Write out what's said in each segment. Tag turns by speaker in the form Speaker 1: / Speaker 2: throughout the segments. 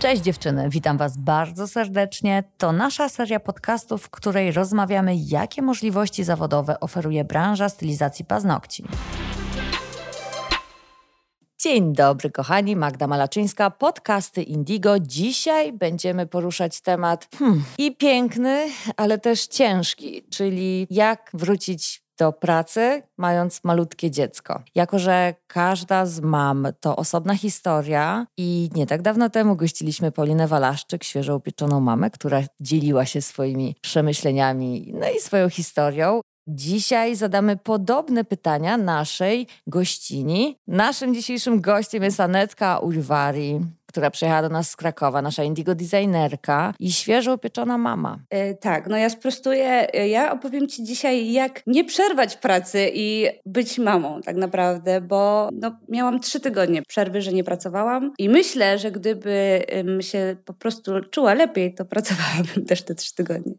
Speaker 1: Cześć dziewczyny, witam Was bardzo serdecznie. To nasza seria podcastów, w której rozmawiamy, jakie możliwości zawodowe oferuje branża stylizacji paznokci. Dzień dobry, kochani. Magda Malaczyńska, podcasty Indigo. Dzisiaj będziemy poruszać temat hmm, i piękny, ale też ciężki, czyli jak wrócić do pracy, mając malutkie dziecko. Jako, że każda z mam to osobna historia i nie tak dawno temu gościliśmy Paulinę Walaszczyk, świeżo upieczoną mamę, która dzieliła się swoimi przemyśleniami, no i swoją historią. Dzisiaj zadamy podobne pytania naszej gościni. Naszym dzisiejszym gościem jest Anetka Ujwari, która przyjechała do nas z Krakowa, nasza indigo designerka i świeżo upieczona mama.
Speaker 2: E, tak, no ja sprostuję. E, ja opowiem Ci dzisiaj, jak nie przerwać pracy i być mamą tak naprawdę, bo no, miałam trzy tygodnie przerwy, że nie pracowałam i myślę, że gdybym się po prostu czuła lepiej, to pracowałabym też te trzy tygodnie.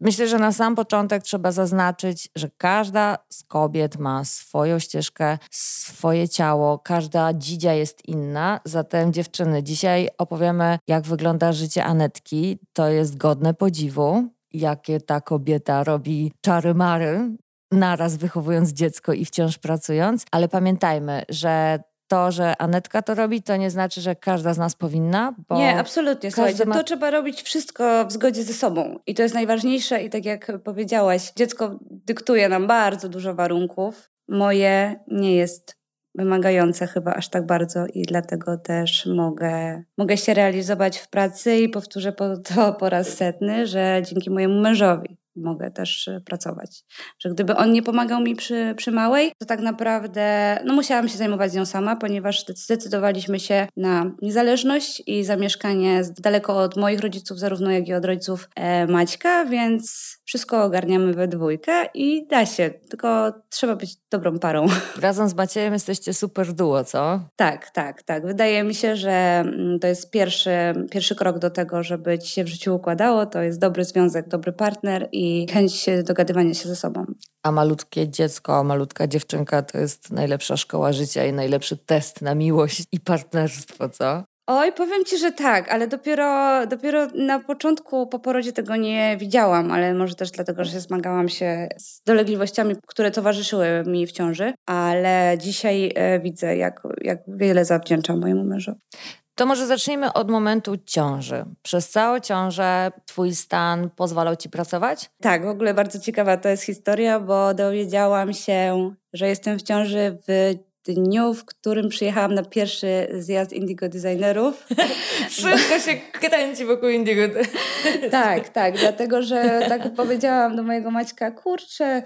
Speaker 1: Myślę, że na sam początek trzeba zaznaczyć, że każda z kobiet ma swoją ścieżkę, swoje ciało, każda dzidzia jest inna. Zatem dziewczyny, dzisiaj opowiemy, jak wygląda życie Anetki. To jest godne podziwu, jakie ta kobieta robi czary-mary, naraz wychowując dziecko i wciąż pracując. Ale pamiętajmy, że to, że Anetka to robi, to nie znaczy, że każda z nas powinna.
Speaker 2: nie, absolutnie. Słuchajcie, ma... to trzeba robić wszystko w zgodzie ze sobą. I to jest najważniejsze. I tak jak powiedziałaś, dziecko dyktuje nam bardzo dużo warunków. Moje nie jest wymagające chyba aż tak bardzo i dlatego też mogę, mogę się realizować w pracy i powtórzę po to po raz setny, że dzięki mojemu mężowi mogę też pracować. Że gdyby on nie pomagał mi przy, przy małej, to tak naprawdę no musiałam się zajmować nią sama, ponieważ zdecydowaliśmy się na niezależność i zamieszkanie daleko od moich rodziców, zarówno jak i od rodziców e, Maćka, więc wszystko ogarniamy we dwójkę i da się, tylko trzeba być dobrą parą.
Speaker 1: Razem z Maciejem jesteście super duo, co?
Speaker 2: Tak, tak, tak. Wydaje mi się, że mm, to jest pierwszy, pierwszy krok do tego, żeby ci się w życiu układało. To jest dobry związek, dobry partner i chęć dogadywania się ze sobą.
Speaker 1: A malutkie dziecko, malutka dziewczynka to jest najlepsza szkoła życia i najlepszy test na miłość i partnerstwo, co?
Speaker 2: Oj, powiem ci, że tak, ale dopiero, dopiero na początku po porodzie tego nie widziałam, ale może też dlatego, że zmagałam się z dolegliwościami, które towarzyszyły mi w ciąży, ale dzisiaj e, widzę, jak, jak wiele zawdzięczam mojemu mężowi.
Speaker 1: To może zacznijmy od momentu ciąży. Przez całą ciążę twój stan pozwalał ci pracować?
Speaker 2: Tak, w ogóle bardzo ciekawa to jest historia, bo dowiedziałam się, że jestem w ciąży w dniu, w którym przyjechałam na pierwszy zjazd Indigo Designerów.
Speaker 1: Wszystko się kręci wokół Indigo.
Speaker 2: tak, tak, dlatego że tak powiedziałam do mojego Maćka, kurczę,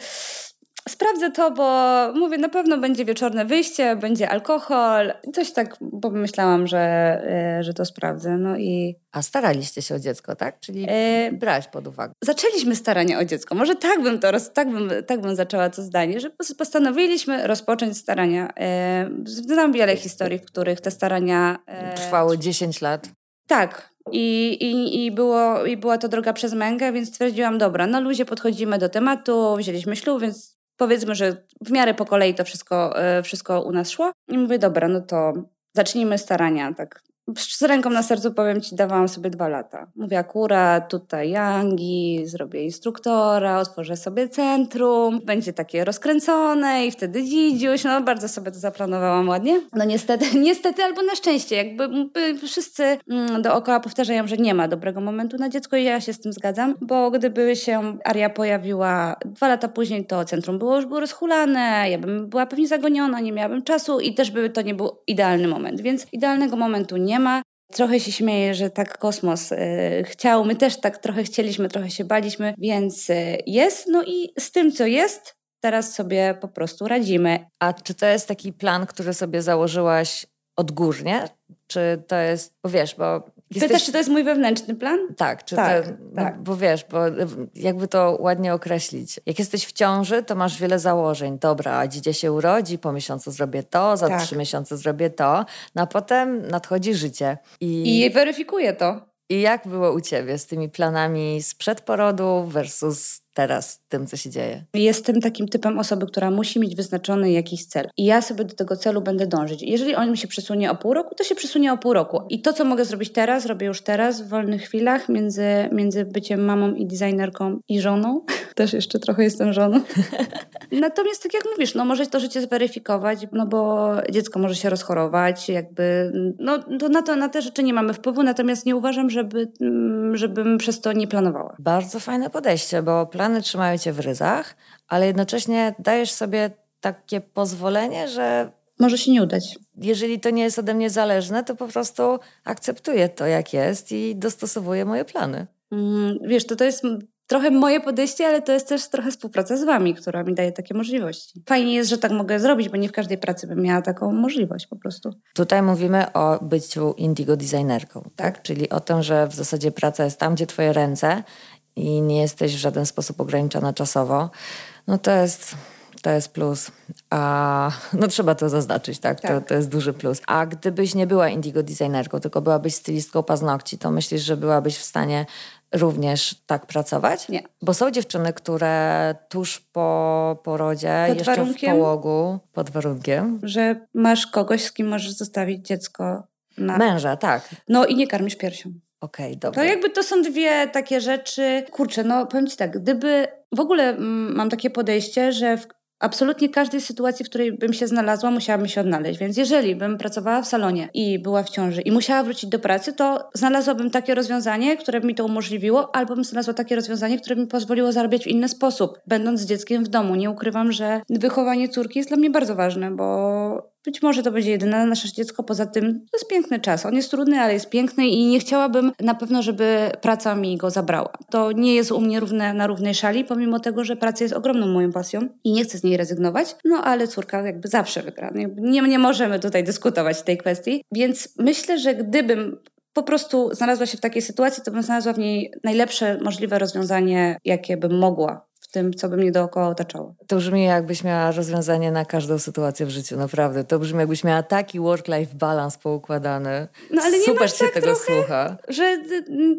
Speaker 2: sprawdzę to, bo mówię, na pewno będzie wieczorne wyjście, będzie alkohol. Coś tak pomyślałam, że, e, że to sprawdzę. No i...
Speaker 1: A staraliście się o dziecko, tak? Czyli brałeś pod uwagę.
Speaker 2: Zaczęliśmy starania o dziecko. Może tak bym to, tak bym, tak bym zaczęła to zdanie, że postanowiliśmy rozpocząć starania. E... Znam wiele historii, w których te starania...
Speaker 1: E... Trwały 10 lat.
Speaker 2: Tak, i, i, i, było, I była to droga przez mękę, więc stwierdziłam, dobra, na luzie podchodzimy do tematu, wzięliśmy ślub, więc powiedzmy, że w miarę po kolei to wszystko, e, wszystko u nas szło. I mówię, dobra, no to zacznijmy starania tak z ręką na sercu powiem Ci, dawałam sobie dwa lata. Mówię akurat tutaj Yangi, zrobię instruktora, otworzę sobie centrum, będzie takie rozkręcone i wtedy dzidziuś. No bardzo sobie to zaplanowałam ładnie. No niestety, niestety albo na szczęście. Jakby wszyscy mm, dookoła powtarzają, że nie ma dobrego momentu na dziecko i ja się z tym zgadzam, bo gdyby się Aria pojawiła dwa lata później, to centrum było już było rozhulane, ja bym była pewnie zagoniona, nie miałabym czasu i też by to nie był idealny moment. Więc idealnego momentu nie ma. Trochę się śmieję, że tak kosmos y, chciał. My też tak trochę chcieliśmy, trochę się baliśmy, więc y, jest. No i z tym, co jest, teraz sobie po prostu radzimy.
Speaker 1: A czy to jest taki plan, który sobie założyłaś odgórnie? Czy to jest, bo wiesz, bo
Speaker 2: Jesteś... Pytasz, czy to jest mój wewnętrzny plan?
Speaker 1: Tak, czy tak, no, tak. bo wiesz, bo jakby to ładnie określić. Jak jesteś w ciąży, to masz wiele założeń. Dobra, a dzidzie się urodzi, po miesiącu zrobię to, za tak. trzy miesiące zrobię to, no a potem nadchodzi życie.
Speaker 2: I, I weryfikuje to.
Speaker 1: I jak było u ciebie z tymi planami sprzed porodu versus teraz tym, co się dzieje?
Speaker 2: Jestem takim typem osoby, która musi mieć wyznaczony jakiś cel. I ja sobie do tego celu będę dążyć. Jeżeli on mi się przesunie o pół roku, to się przesunie o pół roku. I to, co mogę zrobić teraz, robię już teraz, w wolnych chwilach, między, między byciem mamą i designerką i żoną. Też jeszcze trochę jestem żoną. Natomiast tak jak mówisz, no może to życie zweryfikować, no bo dziecko może się rozchorować, jakby, no to na, to, na te rzeczy nie mamy wpływu, natomiast nie uważam, żeby, mm, żebym przez to nie planowała.
Speaker 1: Bardzo fajne podejście, bo plany trzymają cię w ryzach, ale jednocześnie dajesz sobie takie pozwolenie, że
Speaker 2: może się nie udać.
Speaker 1: Jeżeli to nie jest ode mnie zależne, to po prostu akceptuję to, jak jest i dostosowuję moje plany.
Speaker 2: Mm, wiesz, to, to jest trochę moje podejście, ale to jest też trochę współpraca z wami, która mi daje takie możliwości. Fajnie jest, że tak mogę zrobić, bo nie w każdej pracy bym miała taką możliwość po prostu.
Speaker 1: Tutaj mówimy o byciu indigo designerką, tak? tak? Czyli o tym, że w zasadzie praca jest tam, gdzie twoje ręce i nie jesteś w żaden sposób ograniczona czasowo. No to jest to jest plus. A, no trzeba to zaznaczyć, tak? tak. To, to jest duży plus. A gdybyś nie była indigo designerką, tylko byłabyś stylistką paznokci, to myślisz, że byłabyś w stanie również tak pracować?
Speaker 2: Nie.
Speaker 1: Bo są dziewczyny, które tuż po porodzie, pod jeszcze w połogu, pod warunkiem...
Speaker 2: Że masz kogoś, z kim możesz zostawić dziecko na...
Speaker 1: Męża, tak.
Speaker 2: No i nie karmisz piersią.
Speaker 1: Okej, okay, dobra.
Speaker 2: To jakby to są dwie takie rzeczy. Kurczę, no powiem Ci tak, gdyby w ogóle mm, mam takie podejście, że w absolutnie każdej sytuacji, w której bym się znalazła, musiałabym się odnaleźć. Więc jeżeli bym pracowała w salonie i była w ciąży i musiała wrócić do pracy, to znalazłabym takie rozwiązanie, które by mi to umożliwiło, albo bym znalazła takie rozwiązanie, które by mi pozwoliło zarabiać w inny sposób, będąc z dzieckiem w domu. Nie ukrywam, że wychowanie córki jest dla mnie bardzo ważne, bo być może to będzie jedyne nasze dziecko, poza tym to jest piękny czas. On jest trudny, ale jest piękny i nie chciałabym na pewno, żeby praca mi go zabrała. To nie jest u mnie równe na równej szali, pomimo tego, że praca jest ogromną moją pasją i nie chcę z niej rezygnować, no ale córka jakby zawsze wygra. Nie, nie możemy tutaj dyskutować tej kwestii, więc myślę, że gdybym po prostu znalazła się w takiej sytuacji, to bym znalazła w niej najlepsze możliwe rozwiązanie, jakie bym mogła tym, co by mnie dookoła otaczało.
Speaker 1: To brzmi jakbyś miała rozwiązanie na każdą sytuację w życiu, naprawdę. To brzmi jakbyś miała taki work-life balance poukładany. No ale nie Super się tak tego trochę, słucha.
Speaker 2: Że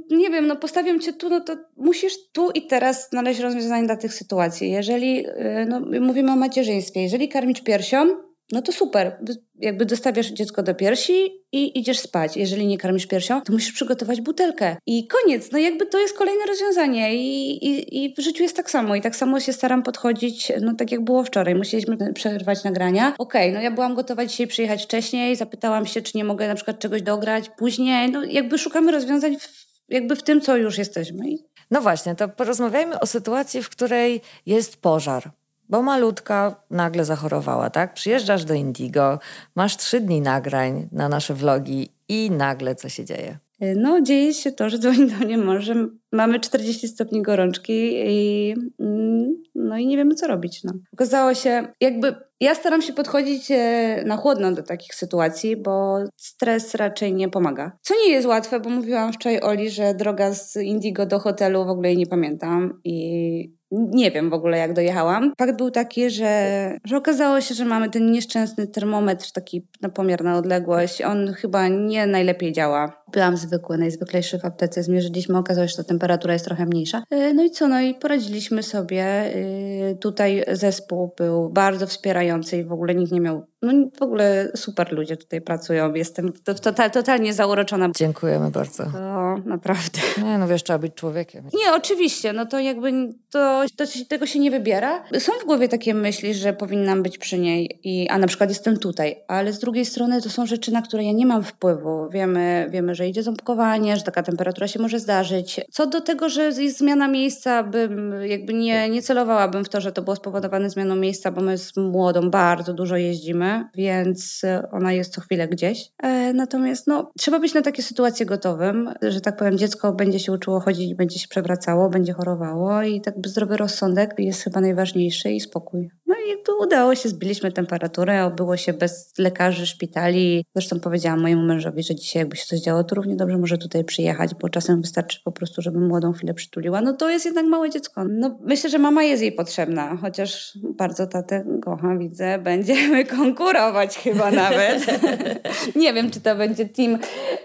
Speaker 2: nie wiem, no postawiam cię tu, no to musisz tu i teraz znaleźć rozwiązanie dla tych sytuacji. Jeżeli, y, no mówimy o macierzyństwie, jeżeli karmić piersią, no to super. Jakby dostawiasz dziecko do piersi i idziesz spać. Jeżeli nie karmisz piersią, to musisz przygotować butelkę. I koniec. No jakby to jest kolejne rozwiązanie. I, i, i w życiu jest tak samo. I tak samo się staram podchodzić, no tak jak było wczoraj. Musieliśmy przerwać nagrania. Okej, okay, no ja byłam gotowa dzisiaj przyjechać wcześniej. Zapytałam się, czy nie mogę na przykład czegoś dograć później. No jakby szukamy rozwiązań w, jakby w tym, co już jesteśmy.
Speaker 1: No właśnie, to porozmawiajmy o sytuacji, w której jest pożar bo malutka nagle zachorowała, tak? Przyjeżdżasz do Indigo, masz trzy dni nagrań na nasze vlogi i nagle co się dzieje?
Speaker 2: No, dzieje się to, że dzwoni do mnie mąż, że mamy 40 stopni gorączki i, mm, no i nie wiemy, co robić. No. Okazało się, jakby ja staram się podchodzić e, na chłodno do takich sytuacji, bo stres raczej nie pomaga. Co nie jest łatwe, bo mówiłam wczoraj Oli, że droga z Indigo do hotelu w ogóle jej nie pamiętam i nie wiem w ogóle, jak dojechałam. Fakt był taki, że, że okazało się, że mamy ten nieszczęsny termometr, taki na pomiar na odległość. On chyba nie najlepiej działa. Byłam zwykły, najzwyklejszy w aptece. Zmierzyliśmy, okazało się, że ta temperatura jest trochę mniejsza. E, no i co? No i poradziliśmy sobie. E, tutaj zespół był bardzo wspierający i w ogóle nikt nie miał no w ogóle super ludzie tutaj pracują. Jestem total, totalnie zauroczona.
Speaker 1: Dziękujemy bardzo.
Speaker 2: To naprawdę.
Speaker 1: Nie, no wiesz, trzeba być człowiekiem.
Speaker 2: Nie, oczywiście. No to jakby to, to tego się nie wybiera. Są w głowie takie myśli, że powinnam być przy niej, i, a na przykład jestem tutaj. Ale z drugiej strony to są rzeczy, na które ja nie mam wpływu. Wiemy, wiemy że idzie ząbkowanie, że taka temperatura się może zdarzyć. Co do tego, że jest zmiana miejsca, bym jakby nie, nie celowałabym w to, że to było spowodowane zmianą miejsca, bo my z młodą bardzo dużo jeździmy więc ona jest co chwilę gdzieś. E, natomiast no, trzeba być na takie sytuacje gotowym, że tak powiem, dziecko będzie się uczyło chodzić, będzie się przewracało, będzie chorowało i tak zdrowy rozsądek jest chyba najważniejszy i spokój. No i tu udało się, zbiliśmy temperaturę, obyło się bez lekarzy, szpitali. Zresztą powiedziałam mojemu mężowi, że dzisiaj jakby się coś działo, to równie dobrze może tutaj przyjechać, bo czasem wystarczy po prostu, żeby młodą chwilę przytuliła. No to jest jednak małe dziecko. No myślę, że mama jest jej potrzebna, chociaż bardzo tatę kocham, widzę. Będziemy konkurować chyba nawet. Nie wiem, czy to będzie team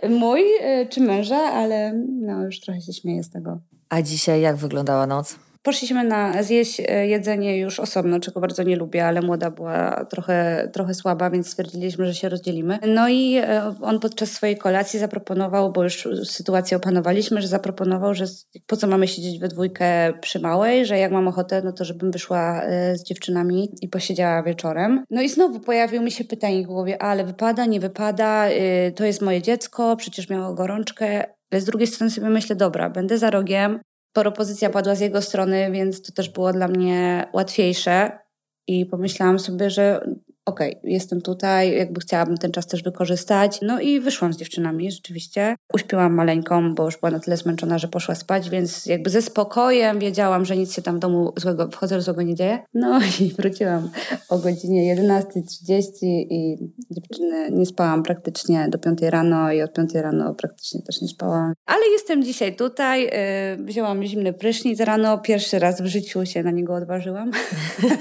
Speaker 2: mój, y, czy męża, ale no już trochę się śmieję z tego.
Speaker 1: A dzisiaj jak wyglądała noc?
Speaker 2: Poszliśmy na zjeść e, jedzenie już osobno, czego bardzo nie lubię, ale młoda była trochę, trochę słaba, więc stwierdziliśmy, że się rozdzielimy. No i e, on podczas swojej kolacji zaproponował, bo już sytuację opanowaliśmy, że zaproponował, że po co mamy siedzieć we dwójkę przy małej, że jak mam ochotę, no to żebym wyszła z dziewczynami i posiedziała wieczorem. No i znowu pojawił mi się pytanie w głowie, ale wypada, nie wypada, to jest moje dziecko, przecież miało gorączkę, ale z drugiej strony sobie myślę, dobra, będę za rogiem. Propozycja padła z jego strony, więc to też było dla mnie łatwiejsze. I pomyślałam sobie, że okay, jestem tutaj, jakby chciałabym ten czas też wykorzystać. No i wyszłam z dziewczynami rzeczywiście. Uśpiłam maleńką, bo już była na tyle zmęczona, że poszła spać, więc jakby ze spokojem wiedziałam, że nic się tam w domu złego, wchodzę złego nie dzieje. No i wróciłam o godzinie 11.30 i dziewczyny nie spałam praktycznie do 5 rano i od 5 rano praktycznie też nie spałam. Ale jestem dzisiaj tutaj, yy, wzięłam zimny prysznic rano, pierwszy raz w życiu się na niego odważyłam.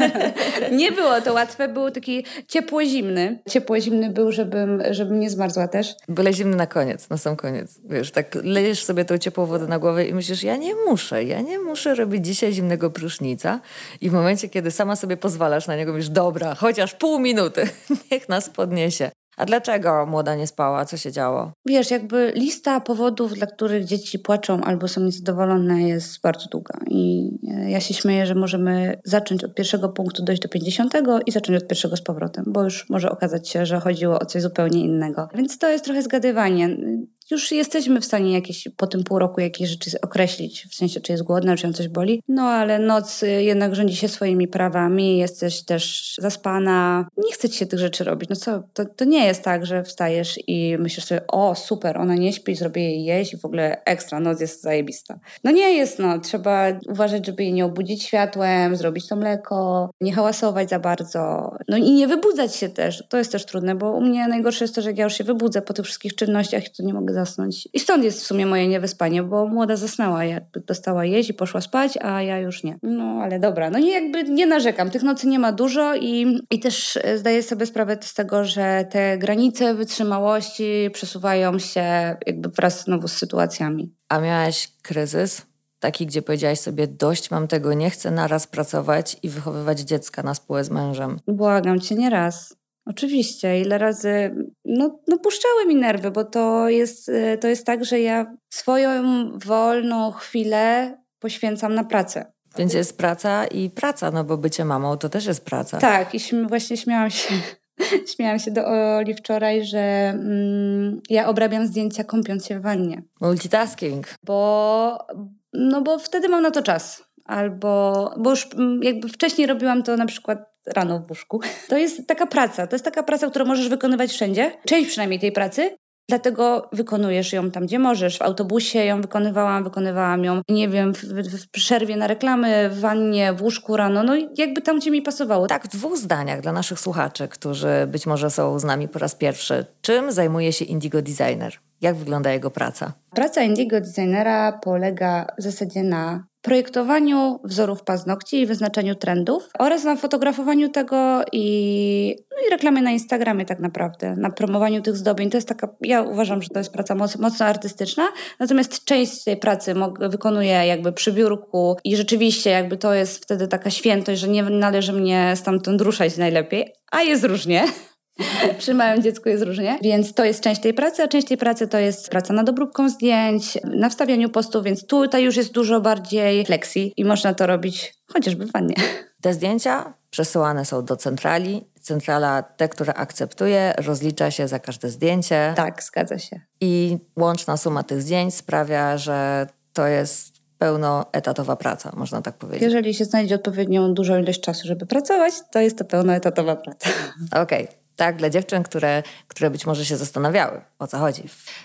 Speaker 2: nie było to łatwe, był taki ciepło-zimny. Ciepło-zimny był, żebym, żebym nie zmarzła też.
Speaker 1: Byle zimny na koniec, na sam koniec. Wiesz, tak lejesz sobie tą ciepłą wodę na głowę i myślisz, ja nie muszę, ja nie muszę robić dzisiaj zimnego prusznica. I w momencie, kiedy sama sobie pozwalasz na niego, mówisz, dobra, chociaż pół minuty, niech nas podniesie. A dlaczego młoda nie spała? Co się działo?
Speaker 2: Wiesz, jakby lista powodów, dla których dzieci płaczą albo są niezadowolone jest bardzo długa. I e, ja się śmieję, że możemy zacząć od pierwszego punktu, dojść do 50 i zacząć od pierwszego z powrotem, bo już może okazać się, że chodziło o coś zupełnie innego. Więc to jest trochę zgadywanie już jesteśmy w stanie jakieś po tym pół roku jakieś rzeczy określić, w sensie czy jest głodna, czy ją coś boli. No ale noc y, jednak rządzi się swoimi prawami, jesteś też zaspana, nie chce ci się tych rzeczy robić. No co, to, to nie jest tak, że wstajesz i myślisz sobie, o super, ona nie śpi, zrobię jej jeść i w ogóle ekstra, noc jest zajebista. No nie jest, no, trzeba uważać, żeby jej nie obudzić światłem, zrobić to mleko, nie hałasować za bardzo, no i nie wybudzać się też, to jest też trudne, bo u mnie najgorsze jest to, że jak ja już się wybudzę po tych wszystkich czynnościach, to nie mogę zasnąć. I stąd jest w sumie moje niewyspanie, bo młoda zasnęła, jakby dostała jeść i poszła spać, a ja już nie. No ale dobra, no nie jakby nie narzekam. Tych nocy nie ma dużo i, i też e, zdaję sobie sprawę z tego, że te granice wytrzymałości przesuwają się jakby wraz znowu z sytuacjami.
Speaker 1: A miałaś kryzys? Taki, gdzie powiedziałaś sobie, dość mam tego, nie chcę naraz pracować i wychowywać dziecka na spółę z mężem.
Speaker 2: Błagam cię, nie raz. Oczywiście, ile razy, no, no puszczały mi nerwy, bo to jest, e, to jest tak, że ja swoją wolną chwilę poświęcam na pracę.
Speaker 1: Więc jest praca i praca, no bo bycie mamą to też jest praca.
Speaker 2: Tak, i właśnie śmiałam się, śmiałam się do Oli wczoraj, że mm, ja obrabiam zdjęcia kąpiąc się w wannie.
Speaker 1: Multitasking.
Speaker 2: Bo, no bo wtedy mam na to czas. Albo, bo już mm, jakby wcześniej robiłam to na przykład rano w łóżku. To jest taka praca, to jest taka praca, którą możesz wykonywać wszędzie, część przynajmniej tej pracy, Dlatego wykonujesz ją tam, gdzie możesz. W autobusie ją wykonywałam, wykonywałam ją, nie wiem, w, w, przerwie na reklamy, w wannie, w łóżku rano, no jakby tam, gdzie mi pasowało.
Speaker 1: Tak, w dwóch zdaniach dla naszych słuchaczy, którzy być może są z nami po raz pierwszy. Czym zajmuje się Indigo Designer? Jak wygląda jego praca?
Speaker 2: Praca Indigo Designera polega w zasadzie na projektowaniu wzorów paznokci i wyznaczeniu trendów oraz na fotografowaniu tego i, no i reklamie na Instagramie tak naprawdę, na promowaniu tych zdobień. To jest taka, ja uważam, że to jest praca moc, mocno artystyczna, natomiast część tej pracy wykonuję jakby przy biurku i rzeczywiście jakby to jest wtedy taka świętość, że nie należy mnie stamtąd ruszać najlepiej, a jest różnie. Przy małym dziecku jest różnie, więc to jest część tej pracy, a część tej pracy to jest praca nad obróbką zdjęć, na wstawianiu postów, więc tutaj już jest dużo bardziej flexi i można to robić chociażby w wannie.
Speaker 1: Te zdjęcia przesyłane są do centrali. Centrala, te, które akceptuje, rozlicza się za każde zdjęcie.
Speaker 2: Tak, zgadza się.
Speaker 1: I łączna suma tych zdjęć sprawia, że to jest pełnoetatowa praca, można tak powiedzieć.
Speaker 2: Jeżeli się znajdzie odpowiednią dużą ilość czasu, żeby pracować, to jest to pełnoetatowa praca.
Speaker 1: Okej. Okay tak, dla dziewczyn, które, które być może się zastanawiały, o co chodzi.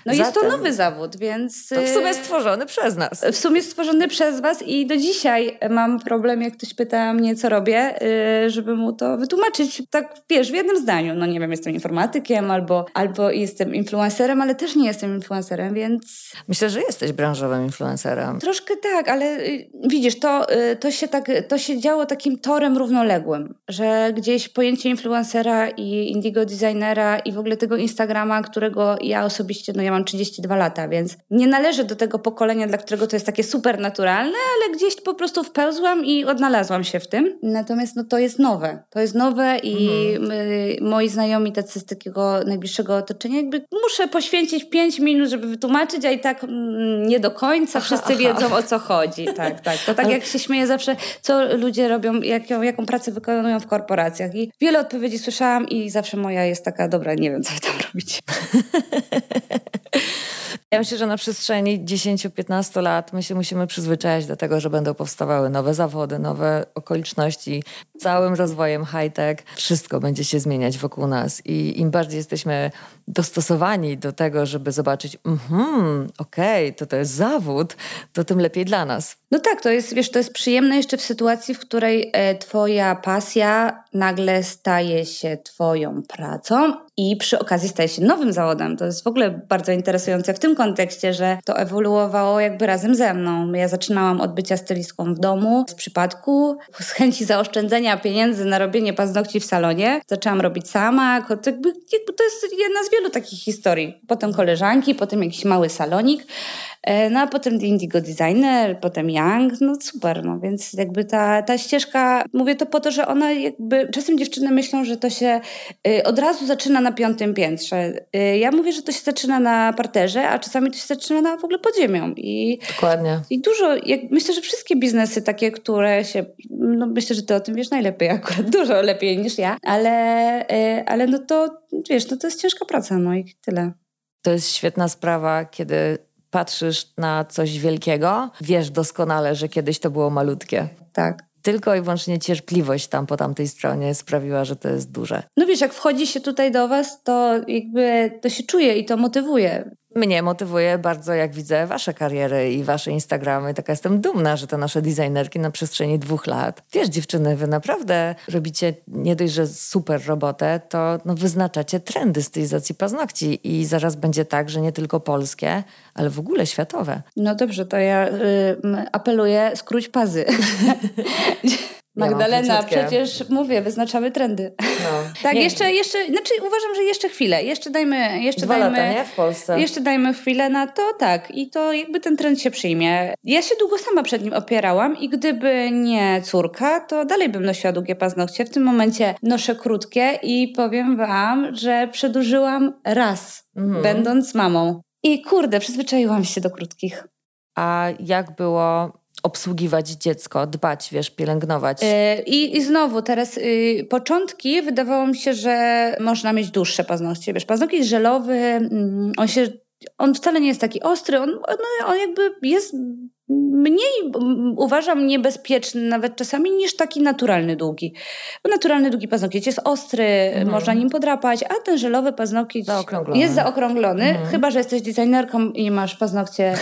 Speaker 2: No Zatem, jest to nowy zawód, więc...
Speaker 1: To w sumie y, stworzony przez nas.
Speaker 2: W sumie stworzony przez was i do dzisiaj mam problem, jak ktoś pyta mnie, co robię, y, żeby mu to wytłumaczyć tak, wiesz, w jednym zdaniu. No nie wiem, jestem informatykiem albo, albo jestem influencerem, ale też nie jestem influencerem, więc...
Speaker 1: Myślę, że jesteś branżowym influencerem.
Speaker 2: Troszkę tak, ale y, widzisz, to, to, się tak, to się działo takim torem równoległym, że gdzieś pojęcie influencera i Indigo Designera i w ogóle tego Instagrama, którego ja osobiście, no ja mam 32 lata, więc nie należę do tego pokolenia, dla którego to jest takie super naturalne, ale gdzieś po prostu wpełzłam i odnalazłam się w tym. Natomiast no to jest nowe. To jest nowe i mhm. my, moi znajomi tacy z takiego najbliższego otoczenia jakby muszę poświęcić 5 minut, żeby wytłumaczyć, a i tak mm, nie do końca wszyscy aha, wiedzą o co chodzi. Tak, tak. To tak ale... jak się śmieję zawsze, co ludzie robią, jaką, jaką pracę wykonują w korporacjach. I wiele odpowiedzi słyszałam i zawsze moja jest taka, dobra, nie wiem, co tam robić.
Speaker 1: Ja myślę, że na przestrzeni 10-15 lat my się musimy przyzwyczaić do tego, że będą powstawały nowe zawody, nowe okoliczności. Całym rozwojem high-tech wszystko będzie się zmieniać wokół nas i im bardziej jesteśmy dostosowani do tego, żeby zobaczyć, mhm, okej, okay, to to jest zawód, to tym lepiej dla nas.
Speaker 2: No tak, to jest, wiesz, to jest przyjemne jeszcze w sytuacji, w której e, twoja pasja nagle staje się twoją pracą i przy okazji staje się nowym zawodem. To jest w ogóle bardzo interesujące w tym kontekście, że to ewoluowało jakby razem ze mną. Ja zaczynałam od bycia stylistką w domu z przypadku, z chęci zaoszczędzenia pieniędzy na robienie paznokci w salonie. Zaczęłam robić sama. Jakby, jakby to jest jedna z wielu takich historii. Potem koleżanki, potem jakiś mały salonik. E, no a potem Indigo Designer, potem Young, no super, no więc jakby ta, ta ścieżka, mówię to po to, że ona jakby, czasem dziewczyny myślą, że to się y, od razu zaczyna na piątym piętrze. Y, ja mówię, że to się zaczyna na parterze, a czasami to się zaczyna na w ogóle pod ziemią. I,
Speaker 1: Dokładnie.
Speaker 2: I dużo, jak, myślę, że wszystkie biznesy takie, które się, no myślę, że ty o tym wiesz najlepiej akurat, dużo lepiej niż ja, ale, y, ale no to, wiesz, no to jest ciężka praca, no i tyle.
Speaker 1: To jest świetna sprawa, kiedy patrzysz na coś wielkiego, wiesz doskonale, że kiedyś to było malutkie.
Speaker 2: Tak.
Speaker 1: Tylko i wyłącznie cierpliwość tam po tamtej stronie sprawiła, że to jest duże.
Speaker 2: No wiesz, jak wchodzi się tutaj do was, to jakby to się czuje i to motywuje.
Speaker 1: Mnie motywuje bardzo, jak widzę wasze kariery i wasze Instagramy. Taka jestem dumna, że te nasze designerki na przestrzeni dwóch lat. Wiesz, dziewczyny, wy naprawdę robicie nie dość, że super robotę, to no, wyznaczacie trendy stylizacji paznokci i zaraz będzie tak, że nie tylko polskie, ale w ogóle światowe.
Speaker 2: No dobrze, to ja y, apeluję, skróć pazy. Magdalena, ja przecież mówię, wyznaczamy trendy. No. tak, nie. jeszcze, jeszcze, znaczy uważam, że jeszcze chwilę, jeszcze dajmy, jeszcze
Speaker 1: Dwa
Speaker 2: dajmy,
Speaker 1: lata, nie? W Polsce.
Speaker 2: Jeszcze dajmy chwilę na to, tak, i to jakby ten trend się przyjmie. Ja się długo sama przed nim opierałam i gdyby nie córka, to dalej bym nosiła długie paznokcie. W tym momencie noszę krótkie i powiem wam, że przedłużyłam raz, mhm. będąc mamą. I kurde, przyzwyczaiłam się do krótkich.
Speaker 1: A jak było obsługiwać dziecko, dbać, wiesz, pielęgnować. Yy,
Speaker 2: I, I znowu teraz yy, początki wydawało mi się, że można mieć dłuższe paznokcie. Wiesz, paznokieć żelowy, yy, on się on wcale nie jest taki ostry, on, on, on jakby jest mniej uważam niebezpieczny nawet czasami niż taki naturalny długi. Bo naturalny długi paznokieć jest ostry, mhm. można nim podrapać, a ten żelowy paznokieć zaokrąglony. jest zaokrąglony, mhm. chyba że jesteś designerką i masz paznokcie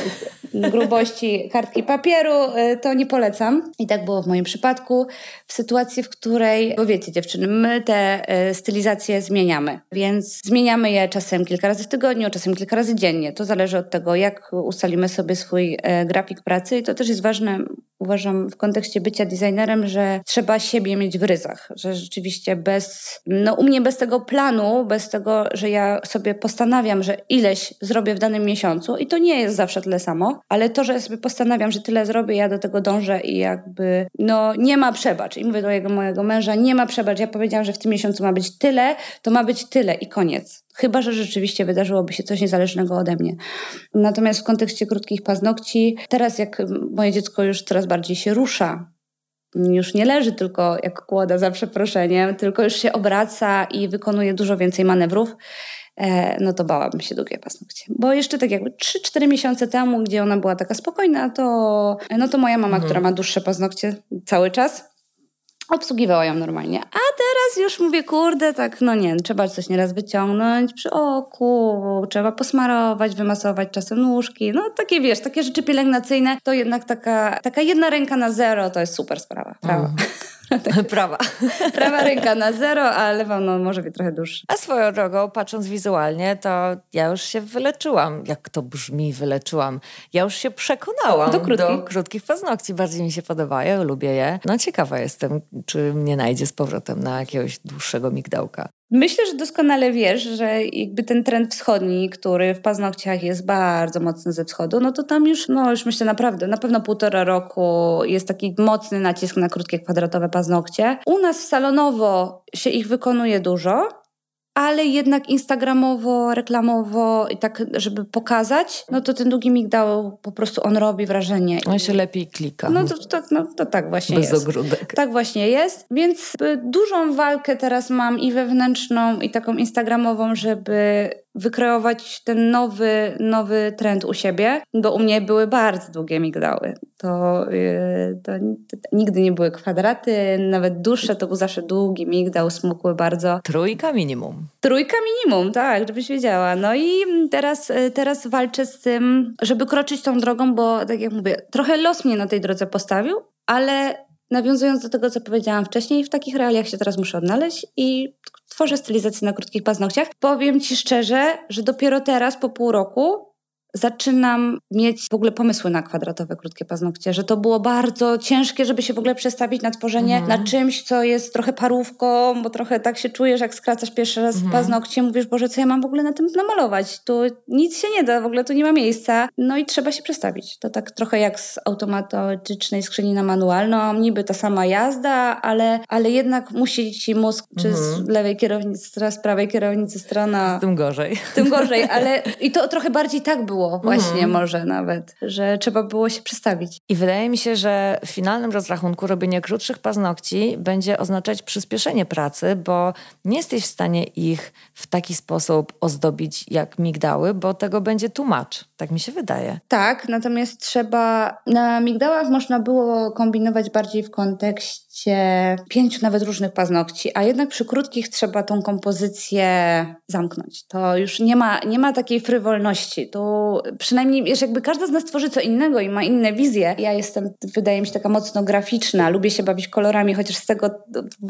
Speaker 2: grubości kartki papieru, y, to nie polecam. I tak było w moim przypadku, w sytuacji, w której, bo wiecie dziewczyny, my te y, stylizacje zmieniamy, więc zmieniamy je czasem kilka razy w tygodniu, czasem kilka razy dziennie. To zależy od tego, jak ustalimy sobie swój y, grafik pracy pracy i to też jest ważne, uważam, w kontekście bycia designerem, że trzeba siebie mieć w ryzach, że rzeczywiście bez, no u mnie bez tego planu, bez tego, że ja sobie postanawiam, że ileś zrobię w danym miesiącu i to nie jest zawsze tyle samo, ale to, że ja sobie postanawiam, że tyle zrobię, ja do tego dążę i jakby, no nie ma przebacz. I mówię do jego, mojego męża, nie ma przebacz. Ja powiedziałam, że w tym miesiącu ma być tyle, to ma być tyle i koniec. Chyba, że rzeczywiście wydarzyłoby się coś niezależnego ode mnie. Natomiast w kontekście krótkich paznokci, teraz jak moje dziecko już coraz bardziej się rusza, już nie leży tylko jak kłoda za przeproszeniem, tylko już się obraca i wykonuje dużo więcej manewrów, e, no to bałabym się długie paznokcie. Bo jeszcze tak jakby 3-4 miesiące temu, gdzie ona była taka spokojna, to, no to moja mama, mhm. która ma dłuższe paznokcie cały czas, obsługiwała ją normalnie. A teraz już mówię, kurde, tak, no nie, trzeba coś nieraz wyciągnąć przy oku, trzeba posmarować, wymasować czasem nóżki. No takie, wiesz, takie rzeczy pielęgnacyjne, to jednak taka, taka jedna ręka na zero to jest super sprawa, prawda? Mm.
Speaker 1: Prawa.
Speaker 2: Prawa ręka na zero, a lewa no, może być trochę dłuższa.
Speaker 1: A swoją drogą, patrząc wizualnie, to ja już się wyleczyłam. Jak to brzmi, wyleczyłam. Ja już się przekonałam do, krótkich. do krótkich paznokci. Bardziej mi się podobają, lubię je. No ciekawa jestem, czy mnie najdzie z powrotem na jakiegoś dłuższego migdałka.
Speaker 2: Myślę, że doskonale wiesz, że jakby ten trend wschodni, który w paznokciach jest bardzo mocny ze wschodu, no to tam już, no już myślę naprawdę, na pewno półtora roku jest taki mocny nacisk na krótkie kwadratowe paznokcie. U nas salonowo się ich wykonuje dużo, ale jednak instagramowo, reklamowo i tak, żeby pokazać, no to ten długi migdał po prostu on robi wrażenie.
Speaker 1: On się lepiej klika.
Speaker 2: No to, to, no, to tak właśnie
Speaker 1: Bez
Speaker 2: jest.
Speaker 1: ogródek.
Speaker 2: Tak właśnie jest, więc y, dużą walkę teraz mam i wewnętrzną, i taką instagramową, żeby wykreować ten nowy, nowy trend u siebie, bo u mnie były bardzo długie migdały. To, to, to nigdy nie były kwadraty, nawet dłuższe, to był zawsze długi migdał, smukły bardzo.
Speaker 1: Trójka minimum.
Speaker 2: Trójka minimum, tak, żebyś wiedziała. No i teraz, y, teraz walczę z tym, żeby kroczyć tą drogą, bo tak jak mówię, trochę los mnie na tej drodze postawił, ale nawiązując do tego, co powiedziałam wcześniej, w takich realiach się teraz muszę odnaleźć i tworzę stylizację na krótkich paznokciach. Powiem Ci szczerze, że dopiero teraz, po pół roku, zaczynam mieć w ogóle pomysły na kwadratowe, krótkie paznokcie, że to było bardzo ciężkie, żeby się w ogóle przestawić na tworzenie
Speaker 1: Mhm.
Speaker 2: na czymś, co jest trochę parówką, bo trochę tak się czujesz, jak skracasz pierwszy raz
Speaker 1: Mhm.
Speaker 2: paznokcie, mówisz, Boże, co ja mam w ogóle na tym namalować? Tu nic się nie da, w ogóle tu nie ma miejsca. No i trzeba się przestawić. To tak trochę jak z automatycznej skrzyni na manualną, niby ta sama jazda, ale, ale jednak musi ci mózg, czy z
Speaker 1: Mhm.
Speaker 2: lewej kierownicy, z prawej kierownicy strona
Speaker 1: Tym gorzej.
Speaker 2: tym gorzej, ale i to trochę bardziej tak było właśnie
Speaker 1: Mhm.
Speaker 2: może nawet, że trzeba było się przestawić.
Speaker 1: I wydaje mi się, że w finalnym rozrachunku robienie krótszych paznokci będzie oznaczać przyspieszenie pracy, bo nie jesteś w stanie ich w taki sposób ozdobić jak migdały, bo tego będzie tłumacz. Tak mi się wydaje.
Speaker 2: Tak, natomiast trzeba, na migdałach można było kombinować bardziej w kontekście pięciu nawet różnych paznokci, a jednak przy krótkich trzeba tą kompozycję zamknąć. To już nie ma, nie ma takiej frywolności. Tu przynajmniej, wiesz, jakby każda z nas tworzy co innego i ma inne wizje. Ja jestem, wydaje mi się, taka mocno graficzna, lubię się bawić kolorami, chociaż z tego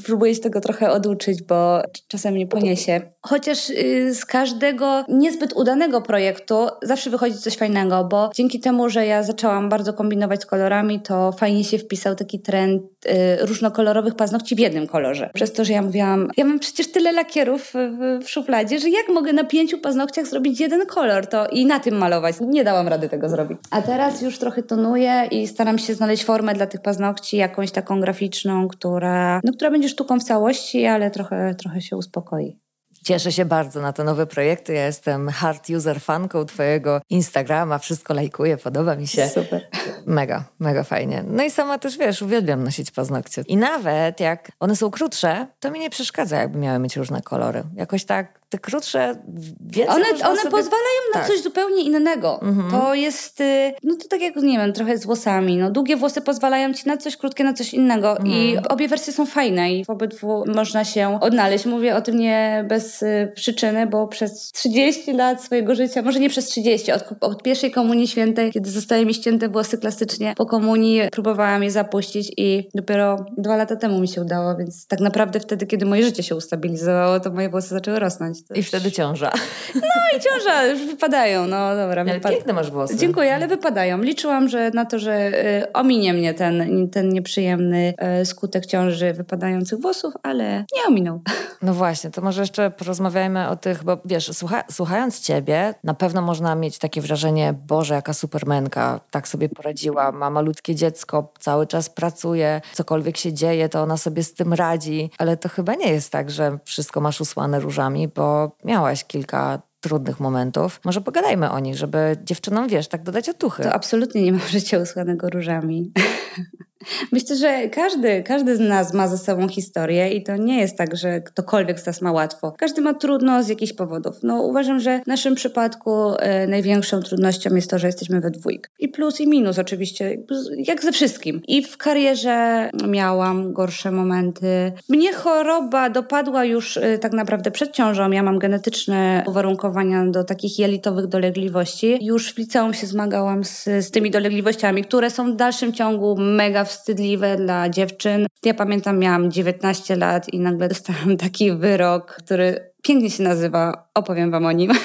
Speaker 2: próbuję się tego trochę oduczyć, bo czasem nie poniesie. Chociaż y, z każdego niezbyt udanego projektu zawsze wychodzi coś fajnego, bo dzięki temu, że ja zaczęłam bardzo kombinować z kolorami, to fajnie się wpisał taki trend y, różnokolorowych paznokci w jednym kolorze. Przez to, że ja mówiłam, ja mam przecież tyle lakierów w, w szufladzie, że jak mogę na pięciu paznokciach zrobić jeden kolor to i na tym malować. Nie dałam rady tego zrobić. A teraz już trochę tonuję i staram się znaleźć formę dla tych paznokci, jakąś taką graficzną, która, no, która będzie sztuką w całości, ale trochę, trochę się uspokoi.
Speaker 1: Cieszę się bardzo na te nowe projekty. Ja jestem hard user fanką twojego Instagrama, wszystko lajkuję, podoba mi się.
Speaker 2: Super.
Speaker 1: Mega, mega fajnie. No i sama też wiesz, uwielbiam nosić paznokcie. I nawet jak one są krótsze, to mi nie przeszkadza, jakby miały mieć różne kolory. Jakoś tak te krótsze więcej
Speaker 2: One, one
Speaker 1: sobie...
Speaker 2: pozwalają na
Speaker 1: Tak.
Speaker 2: coś zupełnie innego.
Speaker 1: Mhm.
Speaker 2: To jest, y, no to tak jak, nie wiem, trochę z włosami. No, długie włosy pozwalają ci na coś, krótkie na coś innego. I
Speaker 1: Mhm.
Speaker 2: obie wersje są fajne i w obydwu można się odnaleźć. Mówię o tym nie bez y, przyczyny, bo przez 30 lat swojego życia, może nie przez 30, od, od pierwszej komunii świętej, kiedy zostały mi ścięte włosy klasycznie, po komunii próbowałam je zapuścić i dopiero dwa lata temu mi się udało, więc tak naprawdę wtedy, kiedy moje życie się ustabilizowało, to moje włosy zaczęły rosnąć.
Speaker 1: I wtedy ciąża.
Speaker 2: no i ciąża, już wypadają, no dobra.
Speaker 1: Ale
Speaker 2: wypad-
Speaker 1: piękne masz włosy.
Speaker 2: Dziękuję, ale wypadają. Liczyłam, że na to, że y, ominie mnie ten, ten nieprzyjemny y, skutek ciąży wypadających włosów, ale nie ominął.
Speaker 1: No właśnie, to może jeszcze porozmawiajmy o tych, bo wiesz, słucha, słuchając ciebie, na pewno można mieć takie wrażenie, Boże, jaka supermenka, tak sobie poradziła, ma malutkie dziecko, cały czas pracuje, cokolwiek się dzieje, to ona sobie z tym radzi, ale to chyba nie jest tak, że wszystko masz usłane różami, bo miałaś kilka trudnych momentów. Może pogadajmy o nich, żeby dziewczynom, wiesz, tak dodać otuchy.
Speaker 2: To absolutnie nie mam życia usłanego różami. Myślę, że każdy, każdy z nas ma ze sobą historię i to nie jest tak, że ktokolwiek z nas ma łatwo. Każdy ma trudno z jakichś powodów. No uważam, że w naszym przypadku e, największą trudnością jest to, że jesteśmy we dwójkę. I plus i minus oczywiście, jak ze wszystkim. I w karierze miałam gorsze momenty. Mnie choroba dopadła już e, tak naprawdę przed ciążą. Ja mam genetyczne uwarunkowania do takich jelitowych dolegliwości. Już w liceum się zmagałam z, z tymi dolegliwościami, które są w dalszym ciągu mega wstydliwe dla dziewczyn. Ja pamiętam, miałam 19 lat i nagle dostałam taki wyrok, który pięknie się nazywa, opowiem wam o nim.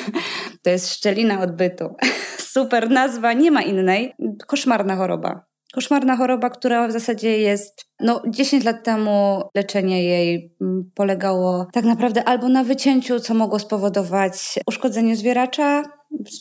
Speaker 2: To jest szczelina odbytu. Super nazwa, nie ma innej. Koszmarna choroba. Koszmarna choroba, która w zasadzie jest, no 10 lat temu leczenie jej mm, polegało tak naprawdę albo na wycięciu, co mogło spowodować uszkodzenie zwieracza,